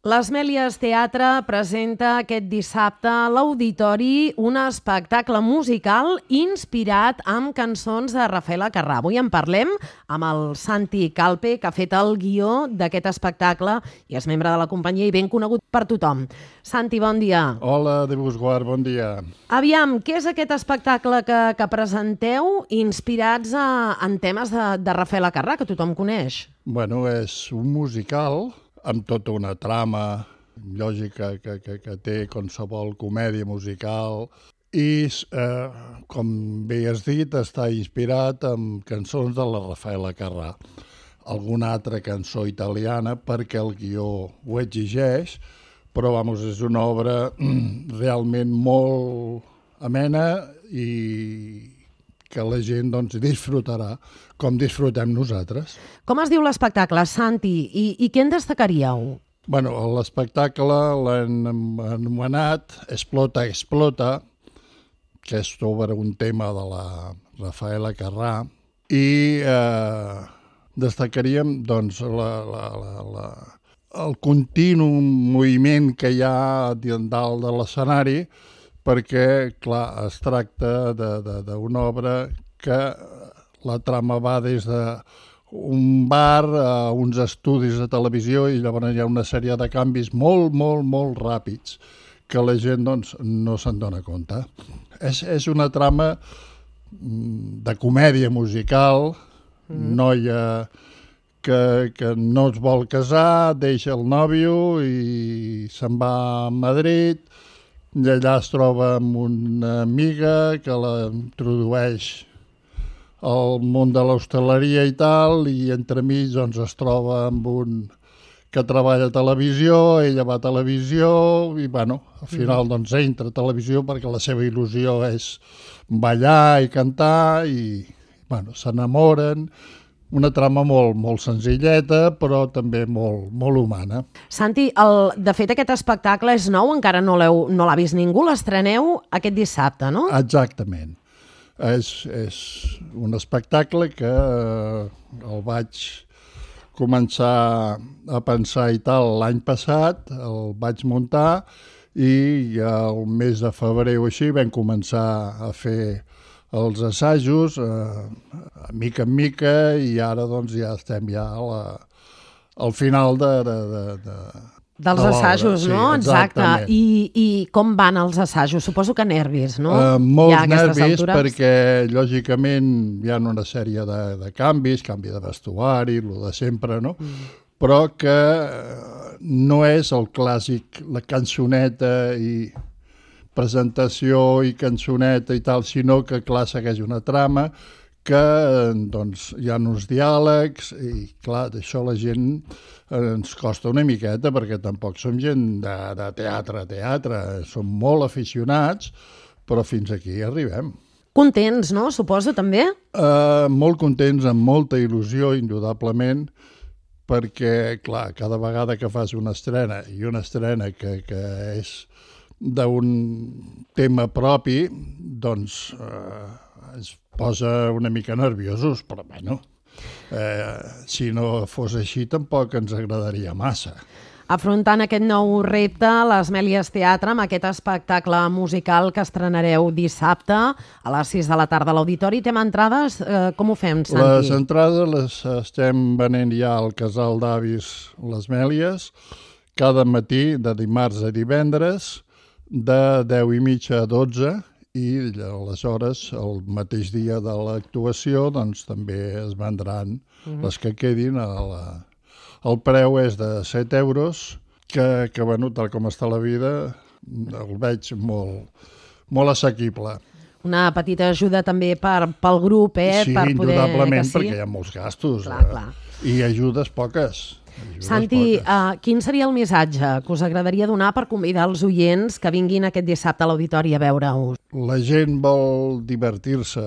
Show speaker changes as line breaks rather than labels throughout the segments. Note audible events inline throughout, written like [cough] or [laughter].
Les Mèlies Teatre presenta aquest dissabte a l'Auditori un espectacle musical inspirat amb cançons de Rafaela Carrà. Avui en parlem amb el Santi Calpe, que ha fet el guió d'aquest espectacle i és membre de la companyia i ben conegut per tothom. Santi, bon dia.
Hola, de Busguard, bon dia.
Aviam, què és aquest espectacle que, que presenteu inspirats a, en temes de, de Rafaela Carrà, que tothom coneix?
Bueno, és un musical amb tota una trama lògica que, que, que té qualsevol comèdia musical i, eh, com bé has dit, està inspirat en cançons de la Rafaela Carrà. Alguna altra cançó italiana perquè el guió ho exigeix, però vamos, és una obra [clears throat] realment molt amena i que la gent doncs, disfrutarà com disfrutem nosaltres.
Com es diu l'espectacle, Santi, i, i què en destacaríeu?
Bueno, l'espectacle l'hem anomenat Explota, Explota, que és sobre un tema de la Rafaela Carrà, i eh, destacaríem doncs, la, la, la, la, el continu moviment que hi ha dalt de l'escenari, perquè, clar, es tracta d'una obra que la trama va des de un bar a uns estudis de televisió i llavors hi ha una sèrie de canvis molt, molt, molt ràpids que la gent doncs, no se'n dona compte. És, és una trama mm, de comèdia musical, mm. noia que, que no es vol casar, deixa el nòvio i se'n va a Madrid, i allà es troba amb una amiga que la introdueix al món de l'hostaleria i tal, i entremig doncs, es troba amb un que treballa a televisió, ella va a televisió, i bueno, al final mm. doncs entra a televisió perquè la seva il·lusió és ballar i cantar, i bueno, s'enamoren, una trama molt, molt senzilleta, però també molt, molt humana.
Santi, el, de fet aquest espectacle és nou, encara no l'ha no vist ningú, l'estreneu aquest dissabte, no?
Exactament. És, és un espectacle que eh, el vaig començar a pensar i tal l'any passat, el vaig muntar i el mes de febrer o així vam començar a fer els assajos eh, mica en mica i ara doncs ja estem ja a la, al final de, de, de, de
dels de assajos, no? Sí, Exacte. I, I com van els assajos? Suposo que nervis, no? Uh,
molts nervis altures. perquè, lògicament, hi ha una sèrie de, de canvis, canvi de vestuari, el de sempre, no? Mm. Però que eh, no és el clàssic, la cançoneta i presentació i cançoneta i tal, sinó que, clar, segueix una trama que doncs, hi ha uns diàlegs i, clar, d'això la gent ens costa una miqueta perquè tampoc som gent de, de teatre a teatre, som molt aficionats, però fins aquí arribem.
Contents, no? Suposo, també?
Uh, molt contents, amb molta il·lusió, indudablement, perquè, clar, cada vegada que fas una estrena, i una estrena que, que és d'un tema propi, doncs eh, es posa una mica nerviosos, però bueno, eh, si no fos així tampoc ens agradaria massa.
Afrontant aquest nou repte, les Mèlies Teatre, amb aquest espectacle musical que estrenareu dissabte a les 6 de la tarda a l'Auditori. Tem entrades? Eh, com ho fem, Santi?
Les entrades les estem venent ja al Casal d'Avis Les Mèlies, cada matí, de dimarts a divendres, de 10 i mitja a 12 i aleshores el mateix dia de l'actuació doncs també es vendran uh mhm. -huh. les que quedin a la... el preu és de 7 euros que, que bueno, tal com està la vida el veig molt, molt assequible
una petita ajuda també per, pel grup, eh?
Sí,
per
poder... indudablement, sí? perquè hi ha molts gastos.
Clar, eh? clar.
I ajudes poques.
Santi, uh, quin seria el missatge que us agradaria donar per convidar els oients que vinguin aquest dissabte a l'auditori a veure-us?
La gent vol divertir-se,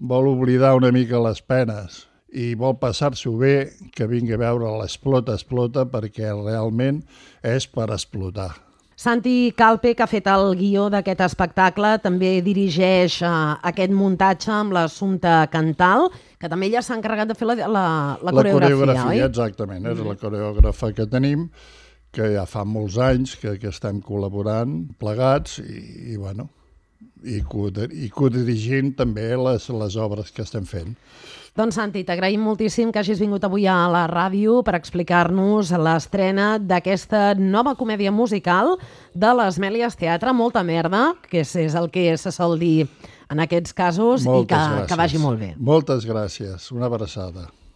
vol oblidar una mica les penes i vol passar-s'ho bé, que vingui a veure l'Explota, Explota, perquè realment és per explotar.
Santi Calpe, que ha fet el guió d'aquest espectacle, també dirigeix uh, aquest muntatge amb l'assumpte Cantal, que també ja s'ha encarregat de fer la, la, la, la coreografia, coreografia, oi?
exactament, és mm. la coreògrafa que tenim, que ja fa molts anys que, que estem col·laborant plegats i, i bueno, i, i codirigint també les, les obres que estem fent.
Doncs Santi, t'agraïm moltíssim que hagis vingut avui a la ràdio per explicar-nos l'estrena d'aquesta nova comèdia musical de les Mèlies Teatre, Molta Merda, que és, és el que se sol dir en aquests casos
Moltes
i que,
gràcies.
que vagi molt bé.
Moltes gràcies. Una abraçada.